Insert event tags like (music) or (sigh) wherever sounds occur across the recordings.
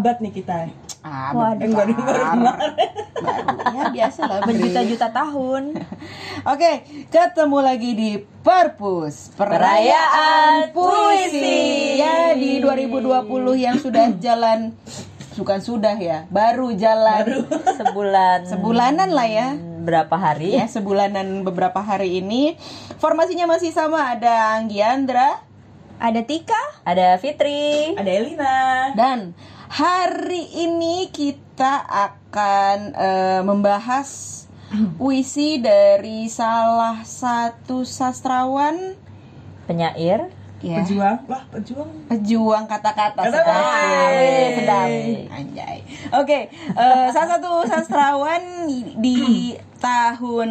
Abad nih kita? Ah, Waduh. Eh, baru baru kemarin. (laughs) Ya biasa lah. Berjuta-juta tahun. Oke, ketemu lagi di Perpus Perayaan Puisi ya di 2020 yang sudah jalan bukan sudah ya, baru jalan (laughs) Sebulan. sebulanan lah ya. Berapa hari? Ya, sebulanan beberapa hari ini. Formasinya masih sama ada Anggiandra Ada Tika. Ada Fitri. Ada Elina. dan hari ini kita akan eh, membahas puisi dari salah satu sastrawan Penyair. ya Pejuang. Wah, pejuang. pejuang kata-kata sedap. Sedap anjay oke eh, salah satu sastrawan di tahun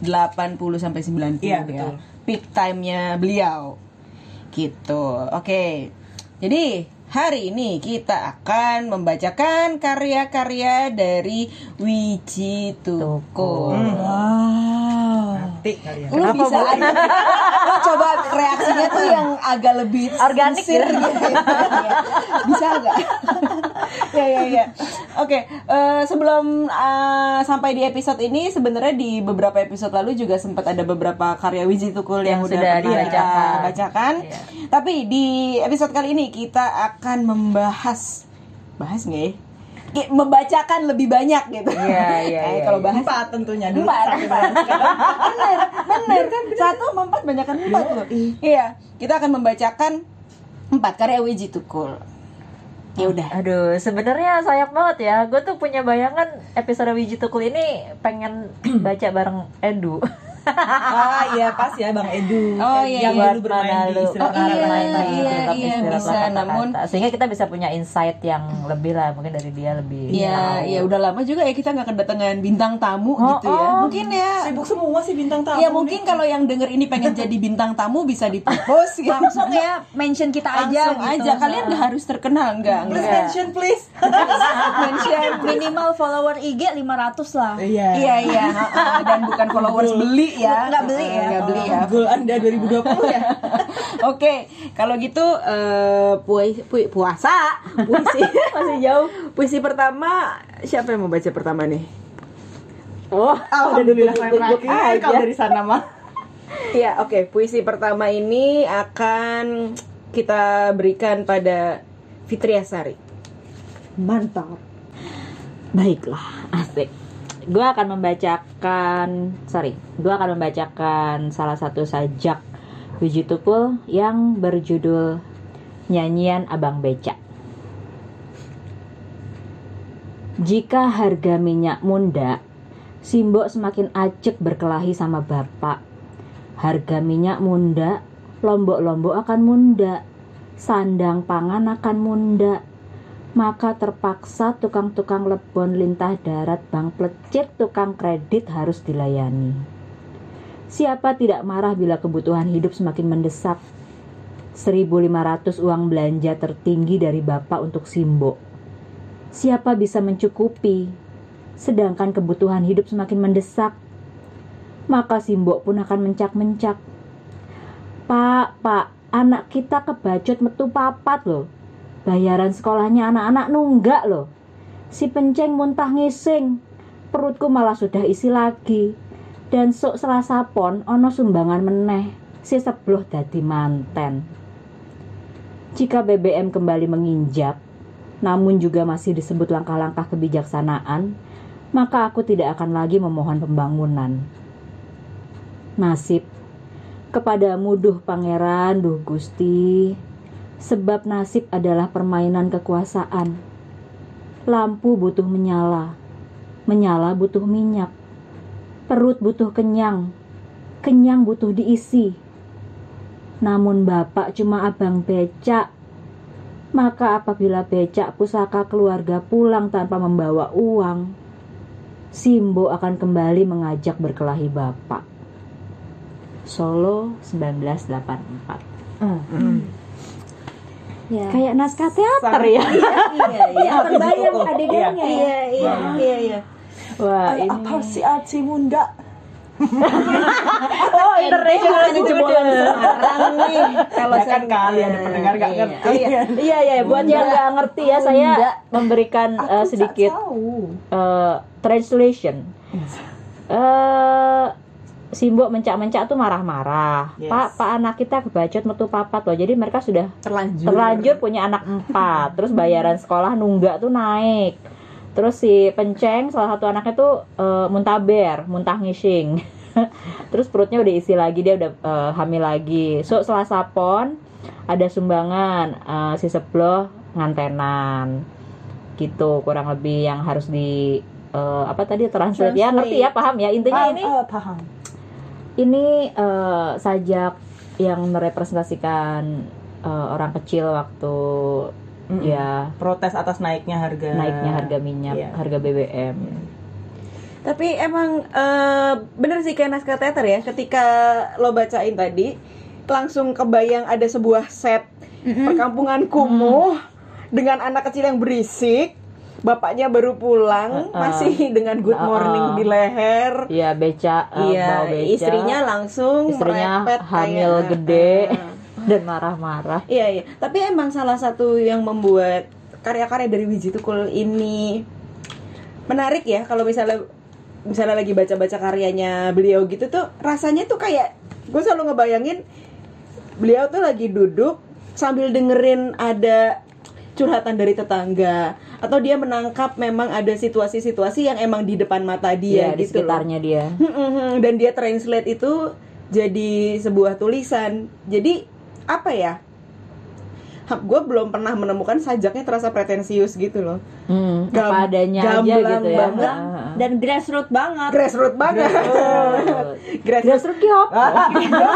80 sampai 90 Iya, ya betul. peak time-nya beliau gitu oke jadi hari ini kita akan membacakan karya-karya dari Wiji Tukul Wow. Nanti kali ya. lu bisa lu coba reaksinya tuh yang agak lebih Organik sincere gitu. gitu ya. bisa nggak (laughs) ya ya ya oke eh, sebelum eh, sampai di episode ini sebenarnya di beberapa episode lalu juga sempat ada beberapa karya Wiji Tukul yang, Yang udah sudah kita dibacakan. bacakan Iya. tapi di episode kali ini kita akan membahas bahas nggak ya Kayak membacakan lebih banyak gitu Iya, iya, (laughs) iya, kalau iya. bahas Empat tentunya dulu. Empat, empat. (laughs) bener, bener kan satu empat banyak kan empat loh. Iya, kita akan membacakan empat karya Wiji Tukul. Ya udah. Aduh, sebenarnya sayang banget ya. Gue tuh punya bayangan episode Wiji Tukul ini pengen (clears throat) baca bareng Edu. (laughs) Ah iya pas ya Bang Edu. Oh, iya, yang iya. dulu bermain di? Istilah Oh, iya, lagi iya, iya, istilah bisa. kata-kata. Namun- sehingga kita bisa punya insight yang lebih lah mungkin dari dia lebih Iya, tahu. ya udah lama juga ya kita nggak kedatangan bintang tamu Oh, gitu ya. oh. Mungkin ya. Sibuk semua sih bintang tamu. Ya mungkin kalau yang denger ini pengen (laughs) jadi bintang tamu bisa di post gitu. langsung ya mention kita aja Langsung gitu. aja. Kalian nggak harus terkenal enggak? Please Enggak. mention please. (laughs) Mention. minimal follower IG 500 lah Iya. Iya iya, (laughs) dan bukan followers beli ya. Nggak beli ya. Nggak beli ya. Goal Anda 2020 (laughs) ya. Oke, kalau gitu eh pui, pui- puasa, puisi (laughs) masih jauh. Puisi pertama siapa yang mau baca pertama nih? oh Alhamdulillah saya terakhir aja. kalau dari sana mah. Iya, oke. Puisi pertama ini akan kita berikan pada Fitri Asari. Mantap. Baiklah, asik. Gue akan membacakan, sorry, gue akan membacakan salah satu sajak Wiji Tukul yang berjudul Nyanyian Abang Becak. Jika harga minyak munda, Simbok semakin acek berkelahi sama bapak. Harga minyak munda, lombok-lombok akan munda, sandang pangan akan munda, maka terpaksa tukang-tukang lebon lintah darat bang plecit tukang kredit harus dilayani. Siapa tidak marah bila kebutuhan hidup semakin mendesak? 1.500 uang belanja tertinggi dari bapak untuk Simbo. Siapa bisa mencukupi? Sedangkan kebutuhan hidup semakin mendesak. Maka Simbo pun akan mencak-mencak. Pak, pak, anak kita kebajot metu papat loh. Bayaran sekolahnya anak-anak nunggak loh. Si penceng muntah ngising. Perutku malah sudah isi lagi. Dan sok selasa pon ono sumbangan meneh. Si sebloh dadi manten. Jika BBM kembali menginjak, namun juga masih disebut langkah-langkah kebijaksanaan, maka aku tidak akan lagi memohon pembangunan. Nasib kepadamu duh pangeran, duh gusti, sebab nasib adalah permainan kekuasaan. Lampu butuh menyala, menyala butuh minyak, perut butuh kenyang, kenyang butuh diisi. Namun bapak cuma abang becak, maka apabila becak pusaka keluarga pulang tanpa membawa uang, Simbo akan kembali mengajak berkelahi bapak. Solo 1984 Ya. Kayak naskah teater ya iya iya. (laughs) Terbayang adegannya ya Iya iya iya iya. Wah ini Apa sih Aci Munda? (laughs) Oh, international Bukan jebolan. Semarang nih. Kalau Ya kan saya- kali ada pendengar nggak Iya. ngerti. Oh, iya. Iya iya, buat yang nggak ngerti ya saya memberikan eh, sedikit eh, translation. Eh Simbo mencak-mencak tuh marah-marah. Yes. Pak, pak anak kita kebacot metu papat loh. Jadi mereka sudah terlanjur. terlanjur punya anak empat. Terus bayaran sekolah nunggak tuh naik. Terus si penceng salah satu anaknya tuh eh, muntaber, muntah ngising. (laughs) Terus perutnya udah isi lagi dia udah eh, hamil lagi. So selasa pon ada sumbangan eh, si sebloh ngantenan gitu kurang lebih yang harus di eh, apa tadi translate ya Translate. ngerti ya paham ya intinya Paham, ini oh, paham. Ini eh, sajak yang merepresentasikan eh, orang kecil waktu Mm-mm. ya Protes atas naiknya harga. naiknya harga minyak, Iya. harga BBM. Tapi emang eh, bener sih kayak naskah teater ya. Ketika lo bacain tadi, langsung kebayang ada sebuah set perkampungan kumuh dengan anak kecil yang berisik. Bapaknya baru pulang, Uh-uh. masih dengan good morning Uh-uh. di leher. Iya beca, eh, Iya, bawa beca, istrinya langsung istrinya merepet hamil kayak- gede Uh-uh. dan marah-marah. Iya iya. Tapi emang salah satu yang membuat karya-karya dari Wiji Tukul ini menarik ya kalau misalnya misalnya lagi baca-baca karyanya beliau gitu tuh rasanya tuh kayak gue selalu ngebayangin beliau tuh lagi duduk sambil dengerin ada curhatan dari tetangga atau dia menangkap memang ada situasi-situasi yang emang di depan mata dia di gitu loh. sekitarnya dia. (laughs) dan dia translate itu jadi sebuah tulisan jadi apa ya gue belum pernah menemukan sajaknya terasa pretensius gitu loh Hmm, Gam- apa adanya aja gitu ya. banget. Heeh. dan grassroots banget grassroots banget grassroots (laughs) Grassroots ki apa? juga.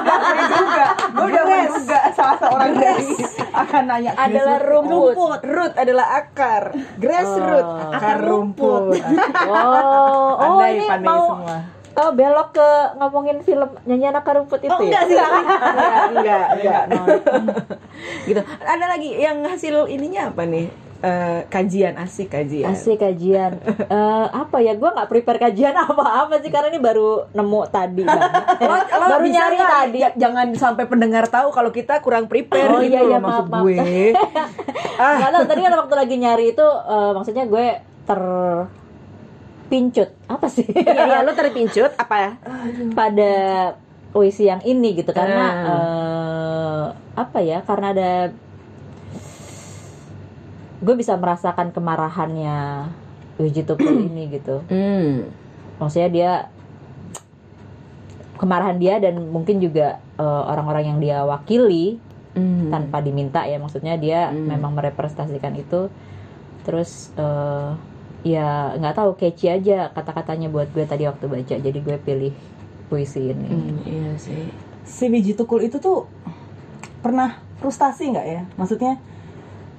Gue udah menduga salah seorang dari akan nanya adalah rumput. root adalah akar grassroots Oh. akar rumput (laughs) Oh, oh ini mau semua. Oh, belok ke ngomongin film nyanyi anak rumput itu oh ya? enggak sih enggak enggak, (laughs) enggak. Enggak, (laughs) gitu ada lagi yang hasil ininya apa nih Eh, kajian asik kajian Asik kajian. Eh, apa ya? Gua nggak prepare kajian (laughs) apa-apa sih karena ini baru nemu tadi. Lo- lo baru nyari nggak? tadi. Ya, jangan sampai pendengar tahu kalau kita kurang prepare Oh, gitu iya, loh iya, maksud maaf, maaf. gue. ah, Nggak tahu tadi kan waktu lagi nyari itu eh, maksudnya gue terpincut apa sih iya, iya, lo terpincut apa ya? pada puisi yang ini gitu karena Ah. eh, apa ya karena ada gue bisa merasakan kemarahannya Wiji Tukul (clears throat) ini gitu Hmm. maksudnya dia kemarahan dia dan mungkin juga eh, orang-orang yang dia wakili Hmm. tanpa diminta ya maksudnya dia Hmm. memang merepresentasikan itu terus eh, ya nggak tahu catchy aja kata-katanya buat gue tadi waktu baca jadi gue pilih puisi ini Hmm, iya sih. si biji tukul itu tuh pernah frustasi nggak ya? Maksudnya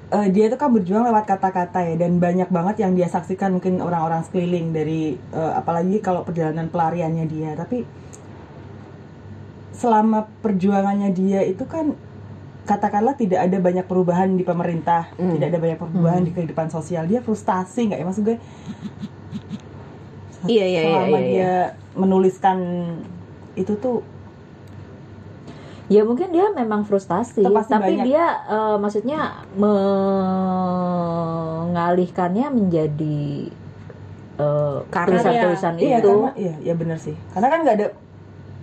eh, dia itu kan berjuang lewat kata-kata ya dan banyak banget yang dia saksikan mungkin orang-orang sekeliling dari eh, apalagi kalau perjalanan pelariannya dia. Tapi selama perjuangannya dia itu kan katakanlah tidak ada banyak perubahan di pemerintah, Hmm. tidak ada banyak perubahan di kehidupan sosial. Dia frustasi nggak ya? Maksud gue Iya, iya, iya, selama iya, dia menuliskan itu tuh ya mungkin dia memang frustasi tapi banyak. dia eh, maksudnya mengalihkannya menjadi Karya. tulisan-tulisan Iya, itu karena iya, ya benar sih. Karena kan nggak ada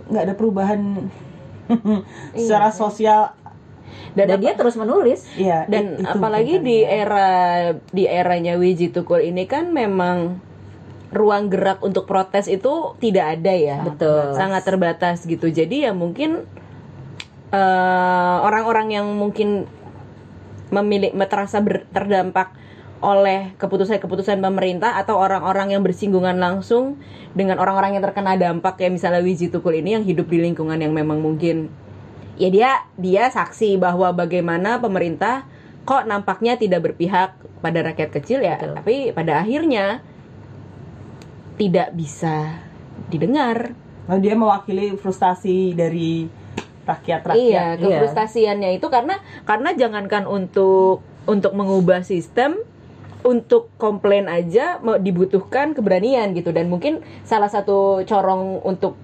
nggak ada perubahan (laughs) secara sosial. Dan, dan dia terus menulis Iya. dan itu apalagi di ya. era di eranya Wiji Tukul ini kan memang ruang gerak untuk protes itu tidak ada ya. betul sangat terbatas gitu jadi ya mungkin eh, orang-orang yang mungkin memilih terasa ber- terdampak oleh keputusan-keputusan pemerintah atau orang-orang yang bersinggungan langsung dengan orang-orang yang terkena dampak ya misalnya Wiji Tukul ini yang hidup di lingkungan yang memang mungkin ya dia dia saksi bahwa bagaimana pemerintah kok nampaknya tidak berpihak pada rakyat kecil ya Betul. tapi pada akhirnya tidak bisa didengar Lalu dia mewakili frustasi dari rakyat-rakyat. Iya, kefrustasiannya itu karena karena jangankan untuk untuk mengubah sistem untuk komplain aja mau dibutuhkan keberanian gitu dan mungkin salah satu corong untuk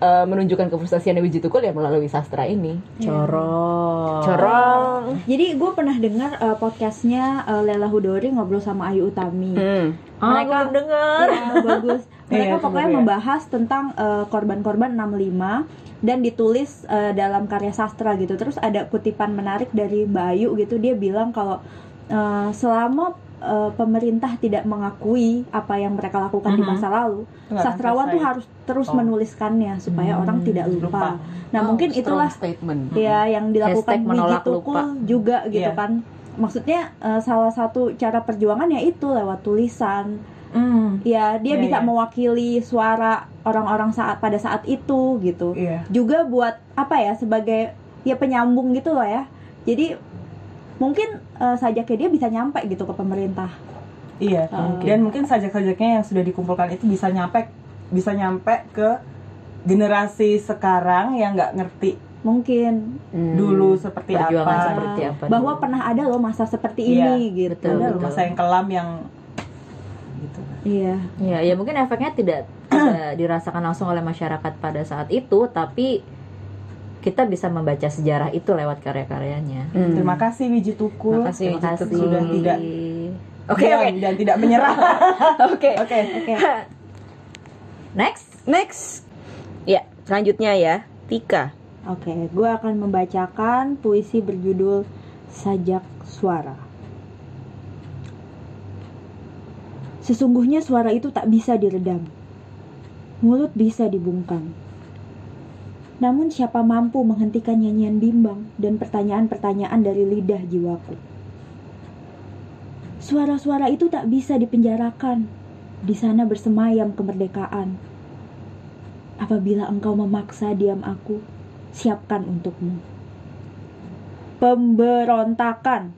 eh, menunjukkan kefrustasian Wiji Tukul ya melalui sastra ini. corong Corong. Jadi gue pernah dengar eh, podcastnya eh, Lela Hudori ngobrol sama Ayu Utami. Hmm. ah gue belum denger Ya, bagus. (laughs) Mereka Iya, pokoknya ya. membahas tentang eh, korban-korban 65 dan ditulis eh, dalam karya sastra gitu. Terus ada kutipan menarik dari Mbak Ayu gitu. Dia bilang kalau eh, selama eh, pemerintah tidak mengakui apa yang mereka lakukan di Mhm. masa lalu, Nggak sastrawan tuh harus terus Oh. menuliskannya supaya orang tidak lupa. lupa. Nah, Oh, mungkin itulah statement. ya yang dilakukan Hashtag Tukul juga gitu Iya. kan. Maksudnya eh, salah satu cara perjuangan ya itu lewat tulisan. Hmm. Ya, dia Iya, bisa iya. mewakili suara orang-orang saat pada saat itu gitu. Iya. Juga buat apa ya sebagai ya penyambung gitu loh ya. Jadi mungkin eh, sajaknya dia bisa nyampe gitu ke pemerintah. Iya, Oke. dan mungkin sajak-sajaknya yang sudah dikumpulkan itu bisa nyampe bisa nyampe ke generasi sekarang yang nggak ngerti Mungkin Hmm. dulu seperti Perjuangan apa. seperti apa bahwa dulu. pernah ada loh masa seperti Iya, ini gitu. betul. Ada loh masa yang kelam yang gitu. Iya. Ya, ya mungkin efeknya tidak tidak dirasakan langsung oleh masyarakat pada saat itu, tapi kita bisa membaca sejarah itu lewat karya-karyanya. Hmm. Terima kasih Wiji Tukul. Terima Wiji kasih. Tukul. Sudah tidak Oke, diam oke. dan tidak menyerah. (laughs) Oke. Oke. Oke. (laughs) Next. Next. Ya, selanjutnya ya. Tika. Oke, gue akan membacakan puisi berjudul Sajak Suara. Sesungguhnya suara itu tak bisa diredam. Mulut bisa dibungkam. Namun siapa mampu menghentikan nyanyian bimbang dan pertanyaan-pertanyaan dari lidah jiwaku? Suara-suara itu tak bisa dipenjarakan. Di sana bersemayam kemerdekaan. Apabila engkau memaksa diam aku, siapkan untukmu. Pemberontakan.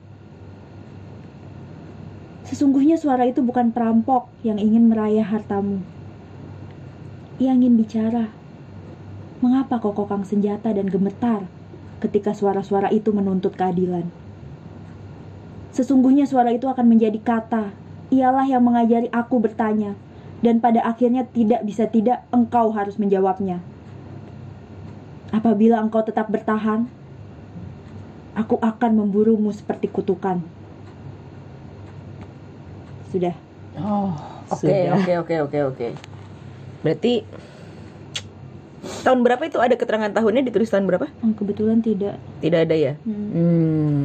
Sesungguhnya suara itu bukan perampok yang ingin merayah hartamu. Ia ingin bicara. Mengapa kau kokang senjata dan gemetar ketika suara-suara itu menuntut keadilan? Sesungguhnya suara itu akan menjadi kata. Ialah yang mengajari aku bertanya. Dan pada akhirnya tidak bisa tidak engkau harus menjawabnya. Apabila engkau tetap bertahan, aku akan memburumu seperti kutukan. Sudah. Oh, oke, oke, oke, oke, oke. Berarti tahun berapa itu ada keterangan tahunnya ditulis tahun berapa? Hmm, Kebetulan tidak. Tidak ada ya. Hmm. Hmm.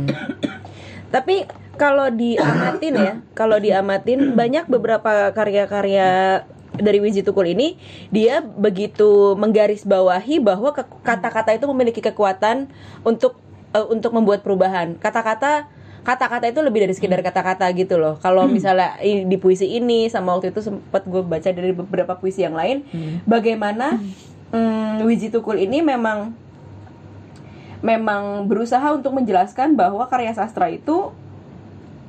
Tapi kalau diamatin ya, kalau diamatin banyak beberapa karya-karya dari Wiji Tukul ini dia begitu menggarisbawahi bahwa kata-kata itu memiliki kekuatan untuk eh, untuk membuat perubahan. Kata-kata kata-kata itu lebih dari sekedar kata-kata gitu loh. Kalau misalnya i- di puisi ini sama waktu itu sempat gue baca dari beberapa puisi yang lain, bagaimana hmm, Wiji Tukul ini memang memang berusaha untuk menjelaskan bahwa karya sastra itu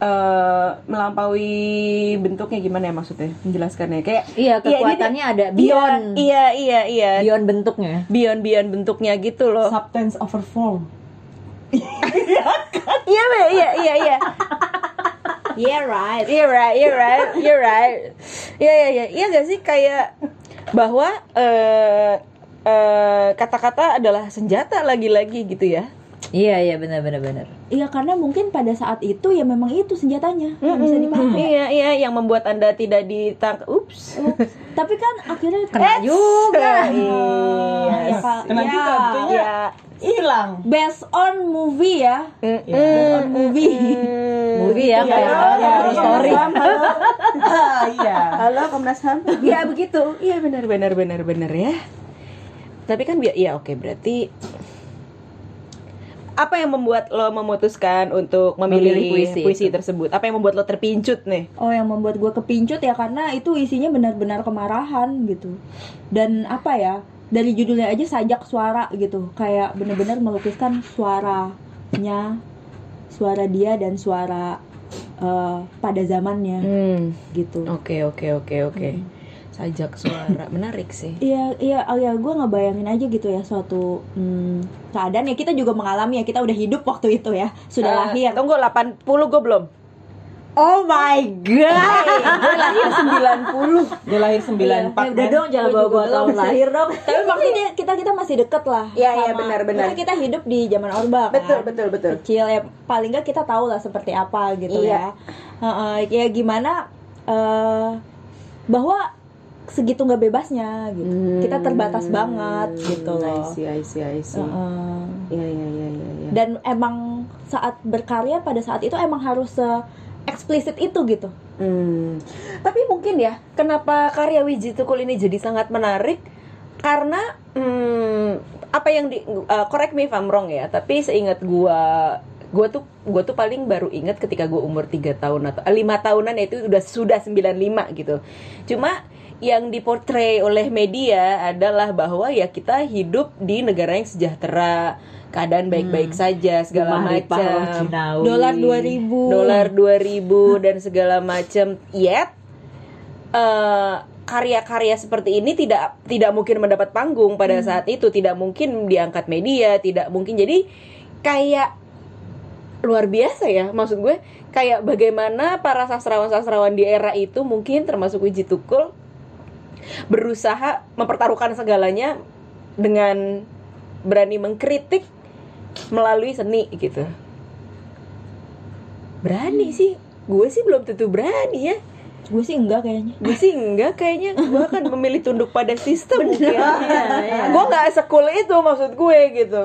eh, melampaui bentuknya gimana ya maksudnya menjelaskannya? Kayak Iya, ini kekuatannya ada. Iya beyond. iya iya iya. Beyond bentuknya. beyond beyond bentuknya gitu loh. Substance over form. iya Be, iya iya iya Yeah right. You're right, you're right, you're right. Iya, iya, iya, iya gak sih? Kayak bahwa eh eh, kata-kata adalah senjata lagi-lagi gitu ya. Iya, iya benar benar benar. Iya karena mungkin pada saat itu ya memang itu senjatanya yang bisa dipakai. Iya, iya, yang membuat anda tidak ditangkap. Ups. Tapi kan akhirnya Kena juga. Iya. ya. Kena Ya, juga, Iya. hilang. based on movie ya. Mm, Based on movie. Movie ya kayak ya, Toy Story. (laughs) Iya. Halo Komnas HAM. Iya begitu. Iya benar benar benar benar ya. Tapi kan bi- iya oke berarti apa yang membuat lo memutuskan untuk memilih, Memilih puisi, puisi tersebut? Apa yang membuat lo terpincut nih? Oh yang membuat gue kepincut ya karena itu isinya benar-benar kemarahan gitu. Dan apa ya dari judulnya aja sajak suara gitu kayak benar-benar melukiskan suaranya, suara dia dan suara eh, pada zamannya Hmm. gitu. Oke oke oke oke. Sajak suara menarik sih. Iya iya oh ya gue ngebayangin aja gitu ya suatu hmm, keadaan ya kita juga mengalami ya kita udah hidup waktu itu ya sudah Eh, lahir Tunggu 80 gue belum. Oh my god. Gue lahir 90. Dia lahir 94. Eh, udah men. dong jangan bawa-bawa tahun lahir dong. Tapi maksudnya kita kita masih deket lah. Iya, iya, sama- benar-benar. Kita kita hidup di zaman orba kan. Betul, betul, betul. Kecil ya paling nggak kita tahu lah seperti apa gitu Iya. ya. Heeh, ya gimana eh bahwa segitu nggak bebasnya gitu. Kita terbatas banget gitu Hmm, I loh. see, I see, I see. Iya, iya, iya, iya, iya. Dan emang saat berkarya pada saat itu emang harus se eksplisit itu gitu. Hmm. Tapi mungkin ya, kenapa karya Wiji Tukul ini jadi sangat menarik? Karena hmm, apa yang di uh, correct me if I'm wrong ya, tapi seingat gua gua tuh gua tuh paling baru ingat ketika gua umur 3 tahun atau 5 tahunan ya itu udah sudah 95 gitu. Cuma yang dipotret oleh media adalah bahwa ya kita hidup di negara yang sejahtera, keadaan baik-baik saja segala macam. Dolar 2000. dolar 2000 (laughs) dan segala macam. Yet eh, karya-karya seperti ini tidak tidak mungkin mendapat panggung pada saat itu. Tidak mungkin diangkat media tidak mungkin. Jadi kayak luar biasa ya maksud gue. Kayak bagaimana para sastrawan-sastrawan di era itu mungkin termasuk Wiji Tukul berusaha mempertaruhkan segalanya dengan berani mengkritik melalui seni gitu. Berani sih. Gue sih belum tentu berani ya. Gue sih enggak kayaknya. gue sih enggak kayaknya. Gue akan memilih tunduk pada sistem mungkin. Iya. gue nggak sekul itu maksud gue gitu.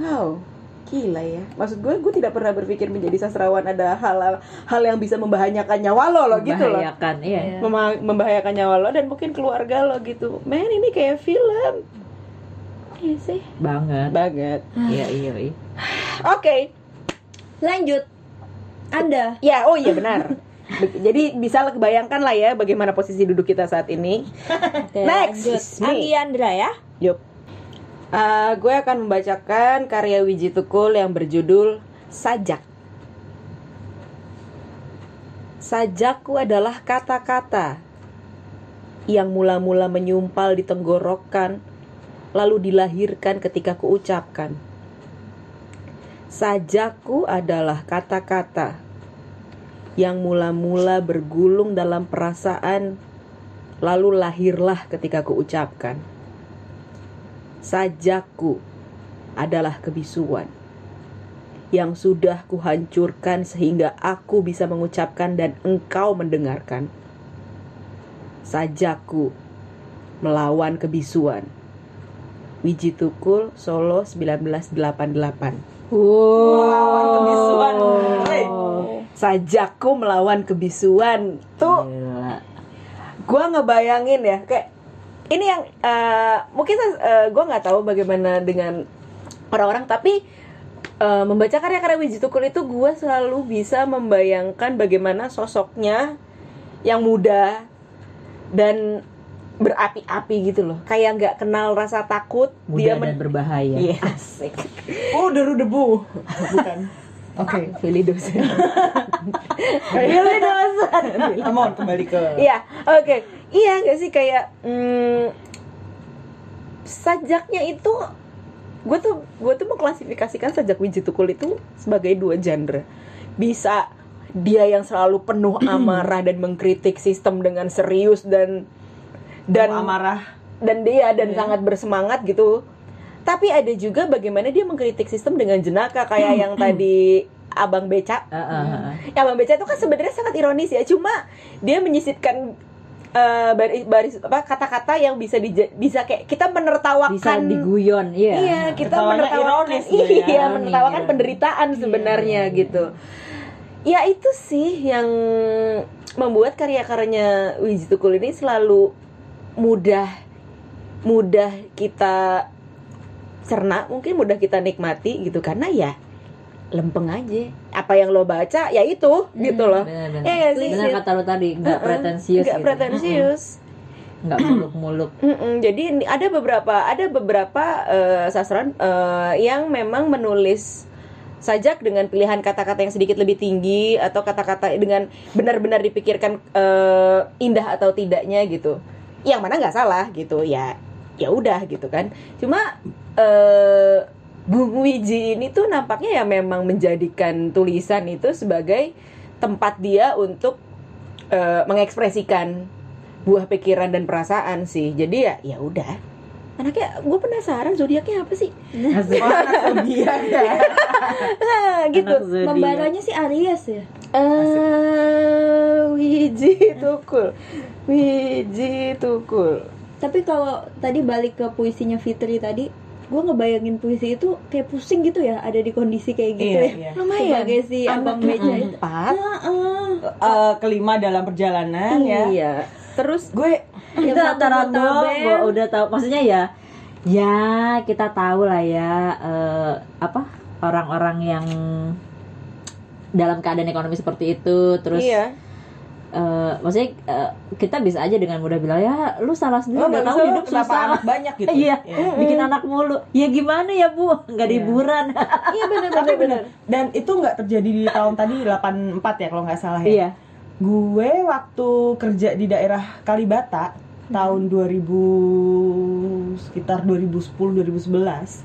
Wow gila ya maksud gue gue tidak pernah berpikir menjadi sastrawan ada hal hal yang bisa membahayakan nyawa lo lo gitu loh Membahayakan, iya. Mema- membahayakan nyawa lo dan mungkin keluarga lo gitu men ini kayak film Iya sih Banget. banget Iya, iya, iya. oke Lanjut. Anda ya oh iya benar Be- (laughs) jadi bisa kebayangkan lah ya bagaimana posisi duduk kita saat ini Oke, Next. Anggi Andra ya. Yup. Uh, gue akan membacakan karya Wiji Tukul yang berjudul Sajak. Sajakku adalah kata-kata yang mula-mula menyumpal di tenggorokan, lalu dilahirkan ketika kuucapkan. Sajakku adalah kata-kata yang mula-mula bergulung dalam perasaan, lalu lahirlah ketika kuucapkan. Sajakku adalah kebisuan yang sudah kuhancurkan sehingga aku bisa mengucapkan dan engkau mendengarkan. Sajakku melawan kebisuan. Wiji Tukul Solo 1988. Melawan kebisuan. Hey. Sajakku melawan kebisuan. Tuh Gila. gue ngebayangin ya kayak ini yang eh, mungkin gue nggak tahu bagaimana dengan orang-orang tapi eh, membaca karya-karya Wiji Tukul itu gue selalu bisa membayangkan bagaimana sosoknya yang muda dan berapi-api gitu loh kayak nggak kenal rasa takut Muda dia dan men- berbahaya. Iya, asik (laughs) Oh, deru debu. Bukan. Oke. (laughs) Pilih dosen Pilih dosen. (laughs) Kembali ke Iya, oke. Iya nggak sih kayak hmm, sajaknya itu gue tuh gue tuh mengklasifikasikan sajak Wiji Tukul itu sebagai dua genre. Bisa dia yang selalu penuh (clears throat) amarah dan mengkritik sistem dengan serius dan dan amarah. dan dia dan sangat bersemangat gitu. Tapi ada juga bagaimana dia mengkritik sistem dengan jenaka kayak yang (clears throat) tadi Abang Beca Heeh, heeh. Ya Bang Beca itu kan sebenarnya sangat ironis ya, cuma dia menyisipkan eh, baris, baris apa kata-kata yang bisa dija- bisa kayak kita menertawakan Bisa diguyon, iya. Iya, kita menertawakan ironis (laughs) sebenarnya. iya, menertawakan Iya. penderitaan sebenarnya gitu. Ya itu sih yang membuat karya-karyanya Wiji Tukul ini selalu mudah mudah kita cerna, mungkin mudah kita nikmati gitu karena ya lempeng aja. Apa yang lo baca ya itu gitu loh. Benar. Iya nggak sih? Benar kata lo tadi, nggak Heeh, pretensius nggak gitu. pretensius. Nggak muluk-muluk. (clears throat) Mm-mm, jadi ada beberapa ada beberapa eh, sastrawan eh, yang memang menulis sajak dengan pilihan kata-kata yang sedikit lebih tinggi atau kata-kata dengan benar-benar dipikirkan eh, indah atau tidaknya gitu. Yang mana nggak salah gitu ya. Ya udah gitu kan. Cuma eh Bung Wiji ini tuh nampaknya ya memang menjadikan tulisan itu sebagai tempat dia untuk eh, mengekspresikan buah pikiran dan perasaan sih. Jadi ya ya udah. Anaknya gue penasaran zodiaknya apa sih? (laughs) Anak zodiak ya. nah, gitu. Membaranya sih Aries ya. Eh, Wiji Tukul. Wiji Tukul. Tapi kalau tadi balik ke puisinya Fitri tadi, gue ngebayangin puisi itu kayak pusing gitu ya, ada di kondisi kayak gitu Iya, ya. iya. lumayan Sebagai si abang itu. empat Heeh. Eh, kelima dalam perjalanan ya. iya terus Gue Yang itu antara band. gua udah tahu maksudnya ya ya kita tahu lah ya eh, apa orang-orang yang dalam keadaan ekonomi seperti itu terus iya eh, maksudnya eh, kita bisa aja dengan mudah bilang ya lu salah sendiri Oh, nggak bagus tahu hidup susah anak banyak gitu. (laughs) iya Iya. bikin anak mulu ya gimana ya bu nggak Iya. liburan iya (laughs) benar Tapi benar benar bener. Dan itu nggak terjadi di tahun tadi 84 ya kalau nggak salah ya. iya Gue waktu kerja di daerah Kalibata tahun 2000 sekitar 2010 2011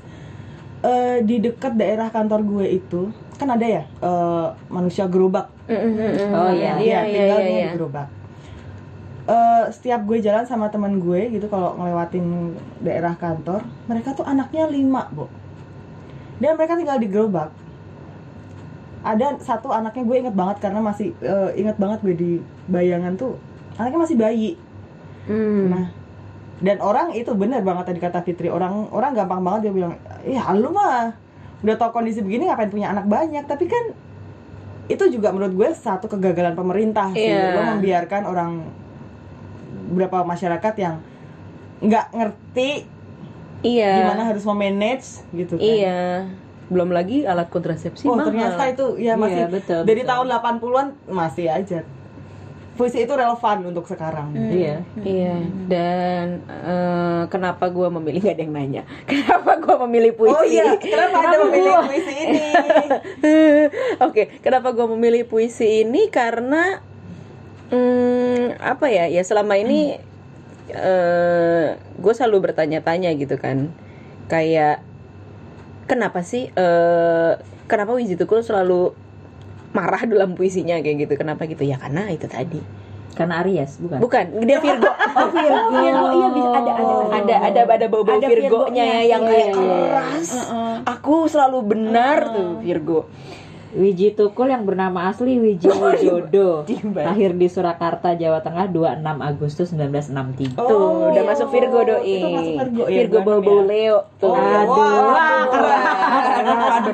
eh, di dekat daerah kantor gue itu kan ada ya eh, manusia gerobak Oh, iya. iya iya tinggalnya iya di gerobak Eh, setiap gue jalan sama teman gue gitu kalau ngelewatin daerah kantor mereka tuh anaknya lima bu dan mereka tinggal di gerobak ada satu anaknya gue inget banget karena masih eh, inget banget gue di bayangan tuh anaknya masih bayi Hmm. Nah, dan orang itu benar banget tadi kata Fitri. Orang orang gampang banget dia bilang, "Ya lu mah udah tau kondisi begini ngapain punya anak banyak?" Tapi kan itu juga menurut gue satu kegagalan pemerintah sih. Iya. Lo membiarkan orang beberapa masyarakat yang nggak ngerti iya gimana harus memanage gitu kan. iya belum lagi alat kontrasepsi Oh, mahal. ternyata itu ya masih Iya, betul, dari betul. tahun 80-an masih aja. Puisi itu relevan untuk sekarang. iya Iya, dan eh, kenapa gue memilih nggak ada yang nanya? (laughs) Kenapa gue memilih puisi? Oh iya, kenapa Anda memilih puisi ini? (laughs) Oke, kenapa gue memilih puisi ini? Karena hmm, apa ya? Ya selama ini gue selalu bertanya-tanya gitu kan, kayak kenapa sih? eh, kenapa Wiji Tukul selalu marah dalam puisinya kayak gitu? Kenapa gitu? Ya karena itu tadi. karena Aries bukan Bukan, dia Virgo. (laughs) Oh, Virgo. Virgo. Iya bisa ada ada. ada ada ada bau bau Ada Virgonya Virgonya, yang iya, kayak iya, iya. keras. Aku selalu benar tuh Virgo. Wiji Tukul yang bernama asli Wiji Wijodo Dimba. lahir di Surakarta Jawa Tengah 26 Agustus 1963 Oh, Tuh, udah iya. masuk Virgo doi. Itu masuk Virgo ya, Virgo bulan bau bau ya? Leo. Tuh. Oh, Aduh.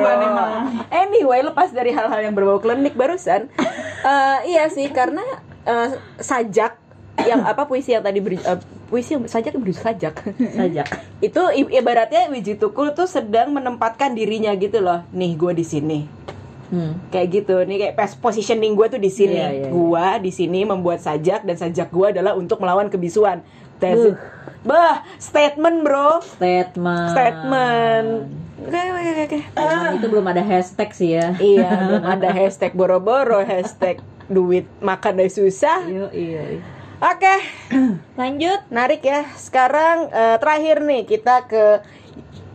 wah, memang. Anyway, lepas dari hal-hal yang berbau klinik barusan, (laughs) eh, iya sih karena eh, sajak yang (coughs) apa puisi yang tadi ber, eh, puisi yang sajak berjudul sajak saja itu ibaratnya Wiji Tukul tuh sedang menempatkan dirinya gitu loh nih gue di sini hmm. kayak gitu. Nih kayak positioning gue tuh di sini. Iya, iya. gue di sini membuat sajak dan sajak gue adalah untuk melawan kebisuan. That's it. bah statement bro. Statement. Statement. Oke oke oke Emang itu belum ada hashtag sih ya. Iya (laughs) belum ada hashtag boro-boro hashtag duit makan dari susah. Iya, iya, oke. (clears throat) Lanjut. narik ya. Sekarang eh, terakhir nih kita ke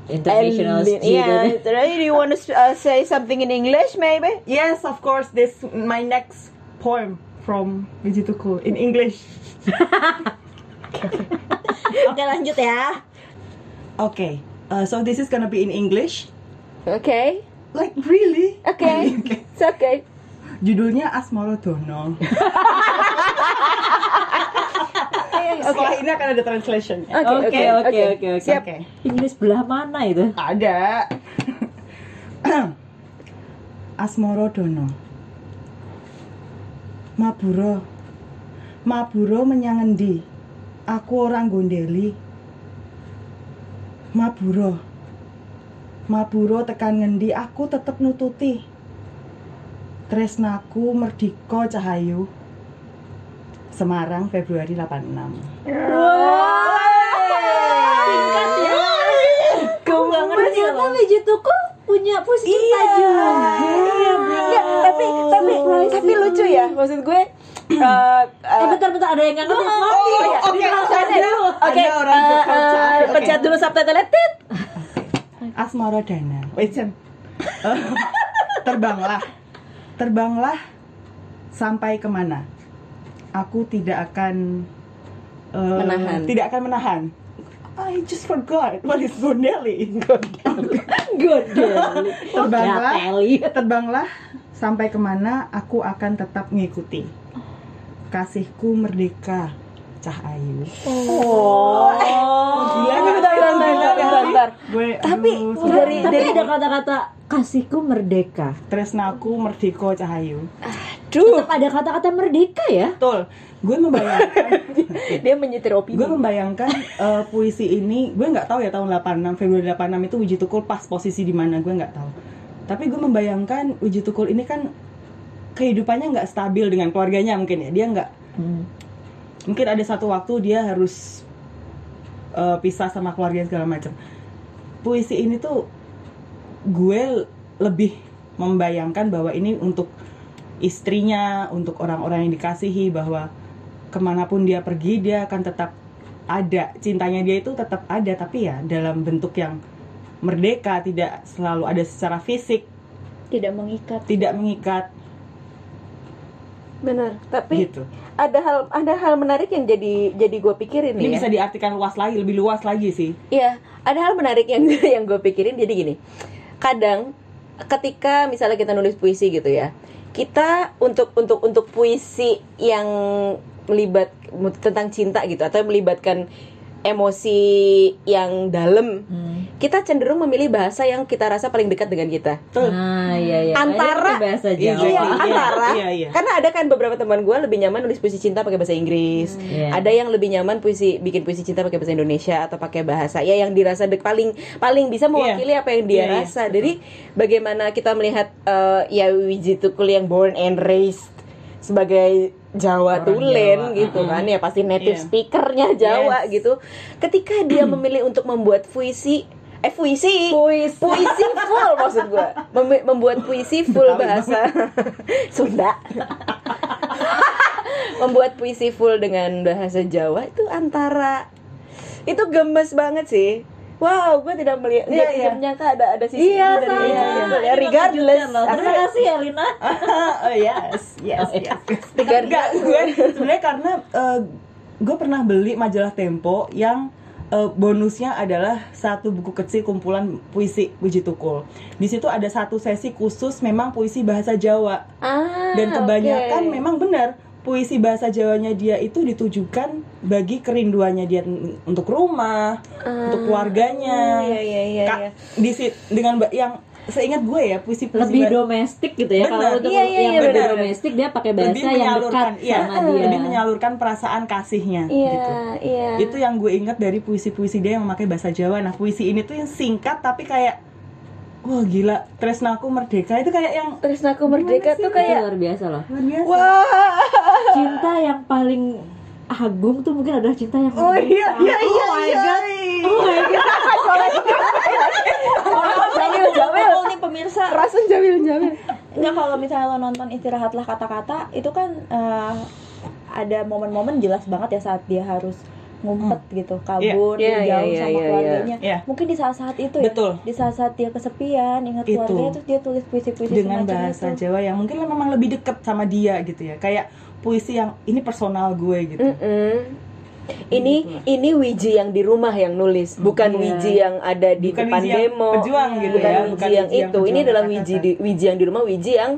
International Elin. student. yeah do you want to uh, say something in English maybe Yes, of course. This my next poem from Vijituku in English. (laughs) Oke lanjut ya. Okay. Uh, so this is gonna be in English. okay Like really? okay (laughs) it's okay Judulnya Asmoro Dono. (laughs) Setelah ini akan ada translation. Oke, oke, Oke, oke. Siap. Oke. Inggris belah mana itu Ada. (clears throat) Asmoro Dono. Maburo. Maburo menyang endi? Aku orang gondeli. Maburo. Maburo tekan ngendi aku tetep nututi. Tresnaku Merdiko Cahayu. Semarang Februari 86. Singkat ya. Gue gak ngerti Ternyata loh. Wiji Tuku punya puisi cinta juga. Enggak, tapi tapi tapi lucu ya. Maksud gue (clears throat) eh, eh eh, bentar bentar ada yang nggak ngerti Oh, iya, oke, ditranslate. Anda- Oke, Anda orang eh, Jogja, eh, oke. pencet dulu subtitle tit. Asmara Dana. Wait. Eh, (laughs) terbanglah. Terbanglah sampai ke mana aku tidak akan eh, Menahan. tidak akan menahan I just forgot what is Gondeli Godel. terbanglah Gateli. terbanglah sampai ke mana aku akan tetap mengikuti kasihku merdeka Cahayu Oh. gila nggak? Bentar, bentar, bentar, bentar, bentar. gue Tapi aduh, dari Tapi dari ada kata-kata kasihku merdeka. tresnaku merdeko Cahayu Duh, Tetap ada kata-kata merdeka ya. betul. Gue membayangkan (laughs) dia menyetir opini. gue membayangkan eh, puisi ini gue nggak tahu ya tahun 86 Februari 86 itu Wiji Tukul pas posisi di mana gue nggak tahu. Tapi gue membayangkan Wiji Tukul ini kan kehidupannya nggak stabil dengan keluarganya mungkin ya. Dia nggak mungkin ada satu waktu dia harus eh, pisah sama keluarga segala macam. Puisi ini tuh gue lebih membayangkan bahwa ini untuk istrinya untuk orang-orang yang dikasihi bahwa ke mana pun dia pergi dia akan tetap ada cintanya dia itu tetap ada tapi ya dalam bentuk yang merdeka tidak selalu ada secara fisik tidak mengikat tidak mengikat Benar. Tapi gitu ada hal ada hal menarik yang jadi jadi gue pikirin ini nih. ya. bisa diartikan luas lagi lebih luas lagi sih Iya, ada hal menarik yang (laughs) yang gue pikirin jadi gini. Kadang ketika misalnya kita nulis puisi gitu ya, kita untuk untuk untuk puisi yang melibat tentang cinta gitu atau melibatkan emosi yang dalam, kita cenderung memilih bahasa yang kita rasa paling dekat dengan kita. Betul. Nah, iya iya. Antara- bahasa Iya, Jawa. iya. antara iya, iya. karena ada kan beberapa teman gue lebih nyaman nulis puisi cinta pakai bahasa Inggris Iya. ada yang lebih nyaman puisi bikin puisi cinta pakai bahasa Indonesia atau pakai bahasa ya yang dirasa dek paling paling bisa mewakili apa yang dia Iya, iya. rasa jadi bagaimana kita melihat eh, ya Wiji Tukul yang born and raised sebagai Jawa Orang Tulen Jawa, gitu kan ya pasti native Iya. speakernya Jawa Yes. gitu ketika dia memilih untuk membuat puisi eh puisi Puisi. puisi full maksud gue membuat puisi full bahasa Sunda membuat puisi full dengan bahasa Jawa itu antara itu gemes banget sih wow gue tidak melihat Iya, iya. ternyata ada ada sisi Iya, dari. Wiji Tukul ya regardless mengejutkan loh. Terima kasih ya Lina. (laughs) oh yes yes Oh, iya. yes Regard- Enggak, gue sebenarnya karena eh, gue pernah beli majalah Tempo yang eh, bonusnya adalah satu buku kecil kumpulan puisi Puji Tukul. Di situ ada satu sesi khusus memang puisi bahasa Jawa ah, dan kebanyakan oke. memang benar puisi bahasa Jawanya dia itu ditujukan bagi kerinduannya dia untuk rumah, untuk keluarganya. iya iya iya, Kak, iya. di sit- dengan yang seingat gue ya puisi-puisi Lebih ba- domestik gitu ya. Kalau untuk Iya, iya, yang iya, lebih domestik dia pakai bahasa lebih yang dekat iya, sama dia. lebih menyalurkan perasaan kasihnya iya gitu. iya Itu yang gue ingat dari puisi-puisi dia yang memakai bahasa Jawa. Nah, puisi ini tuh yang singkat tapi kayak wah gila, Tresnaku Merdeka itu kayak yang Tresnaku Merdeka tuh Itu kayak luar biasa loh. luar biasa. wah Cinta yang paling agung tuh mungkin adalah cinta yang oh iya iya iya Oh my iya. god. Oh my god. (laughs) Jamil Jamil Betul nih pemirsa Rasul Jamil Jamil Enggak kalau misalnya lo nonton istirahatlah kata-kata itu kan eh, ada momen-momen jelas banget ya saat dia harus ngumpet gitu kabur Iya, dia iya, jauh iya, sama iya, keluarganya iya. mungkin di saat-saat itu ya Betul. di saat-saat dia kesepian ingat Itu. keluarganya terus dia tulis puisi-puisi dengan bahasa itu Jawa yang mungkin memang lebih dekat sama dia gitu ya. Kayak puisi yang ini personal gue gitu. Mm-mm. Ini ini Wiji yang di rumah yang nulis, bukan Iya. Wiji yang ada di Bukan depan Wiji yang demo. pejuang gitu bukan ya, Wiji bukan yang Wiji yang itu. Ini pejuang adalah. Wiji di, Wiji yang di rumah, Wiji yang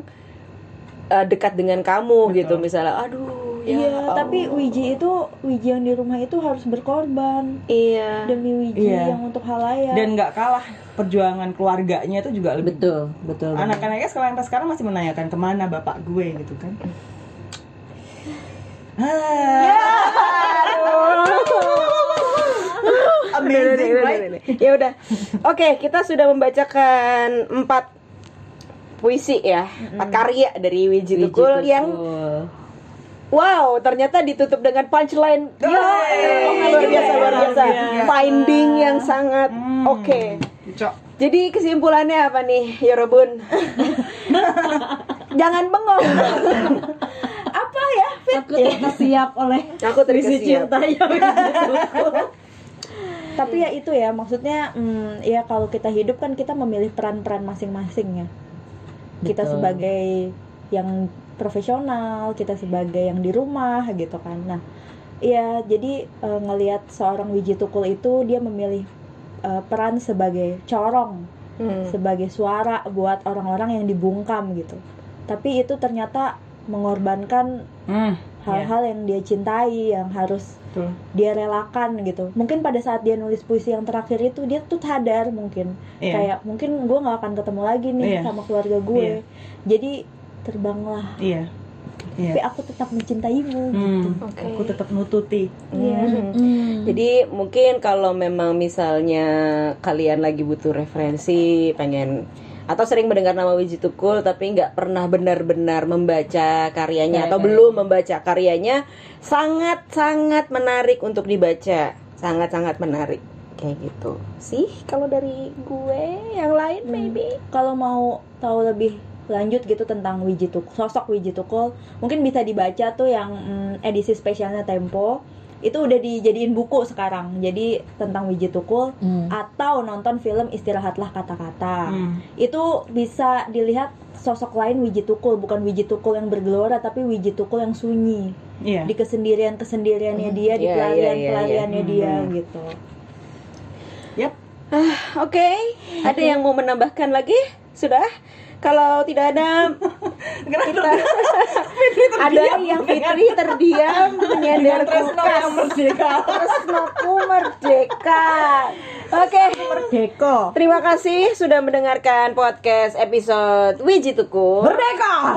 uh, dekat dengan kamu Betul. gitu. Misalnya, aduh, ya Iya, Allah. tapi Wiji itu Wiji yang di rumah itu harus berkorban iya. demi Wiji Iya. yang untuk halayak. Dan nggak kalah perjuangan keluarganya itu juga lebih Betul, betul. anak-anaknya sekarang sampai sekarang masih menanyakan ke mana bapak gue gitu kan (laughs) Amazing, right? Ya udah. Oke, kita sudah membacakan empat puisi ya, empat karya dari Wiji Tukul yang. Wow, ternyata ditutup dengan punchline. Ya, Yeay. luar biasa, luar biasa. Finding yang sangat Hmm. oke. Cok. Jadi kesimpulannya apa nih, Yorobun? (laughs) Jangan bengong. (laughs) ya? Aku terkesiap oleh Aku terkesiap. cinta yang (laughs) Tapi ya itu ya maksudnya hmm, ya kalau kita hidup kan kita memilih peran-peran masing-masing ya. Kita Betul. sebagai yang profesional kita sebagai yang di rumah gitu kan nah ya jadi eh, ngelihat seorang Wiji Tukul itu dia memilih eh, peran sebagai corong Hmm. sebagai suara buat orang-orang yang dibungkam gitu tapi itu ternyata mengorbankan Hmm, hal-hal yang dia cintai yang harus betul. dia relakan gitu mungkin pada saat dia nulis puisi yang terakhir itu dia tuh sadar mungkin Iya. kayak mungkin gue nggak akan ketemu lagi nih Iya. sama keluarga gue Iya. jadi terbanglah Iya. Iya. tapi aku tetap mencintaimu Hmm, gitu Oke. Aku tetap nututi. Iya. Hmm. Hmm. Jadi mungkin kalau memang misalnya kalian lagi butuh referensi, pengen atau sering mendengar nama Wiji Tukul tapi nggak pernah benar-benar membaca karyanya atau belum membaca karyanya, sangat-sangat menarik untuk dibaca, sangat-sangat menarik kayak gitu. Sih kalau dari gue yang lain maybe. kalau mau tahu lebih lanjut gitu tentang Wiji Tukul, sosok Wiji Tukul, mungkin bisa dibaca tuh yang mm, edisi spesialnya Tempo. Itu udah dijadiin buku sekarang. Jadi tentang Wiji Tukul Hmm. atau nonton film Istirahatlah Kata-kata. Hmm. Itu bisa dilihat sosok lain Wiji Tukul, bukan Wiji Tukul yang bergelora tapi Wiji Tukul yang sunyi. Iya. Di kesendirian-kesendiriannya dia, di Iya, iya, iya, pelarian-pelariannya iya. dia gitu. Yap. Oke, ada yang mau menambahkan lagi? Sudah? Kalau tidak ada, (laughs) ada yang Fitri terdiam menyender Tresno yang merdeka. Tresnoku merdeka. Oke, Merdeka. terima kasih sudah mendengarkan podcast episode Wiji Tuku. Merdeka.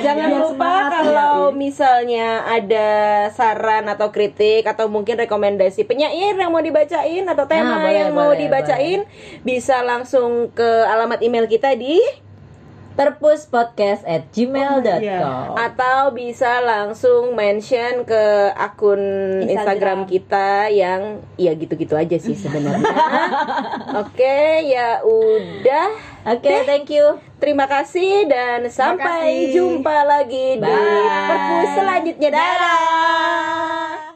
Jangan lupa kalau misalnya ada saran atau kritik atau mungkin rekomendasi penyair yang mau dibacain atau tema Nah, boleh, yang mau boleh, dibacain bisa langsung ke alamat email kita di perpuspodcast at gmail.com Iya. atau bisa langsung mention ke akun Instagram, Instagram. kita yang ya gitu-gitu aja sih sebenarnya. (laughs) Oke, ya udah. Oke, thank you. Terima kasih dan sampai kasih. jumpa lagi di Bye. perpus selanjutnya. Dadah.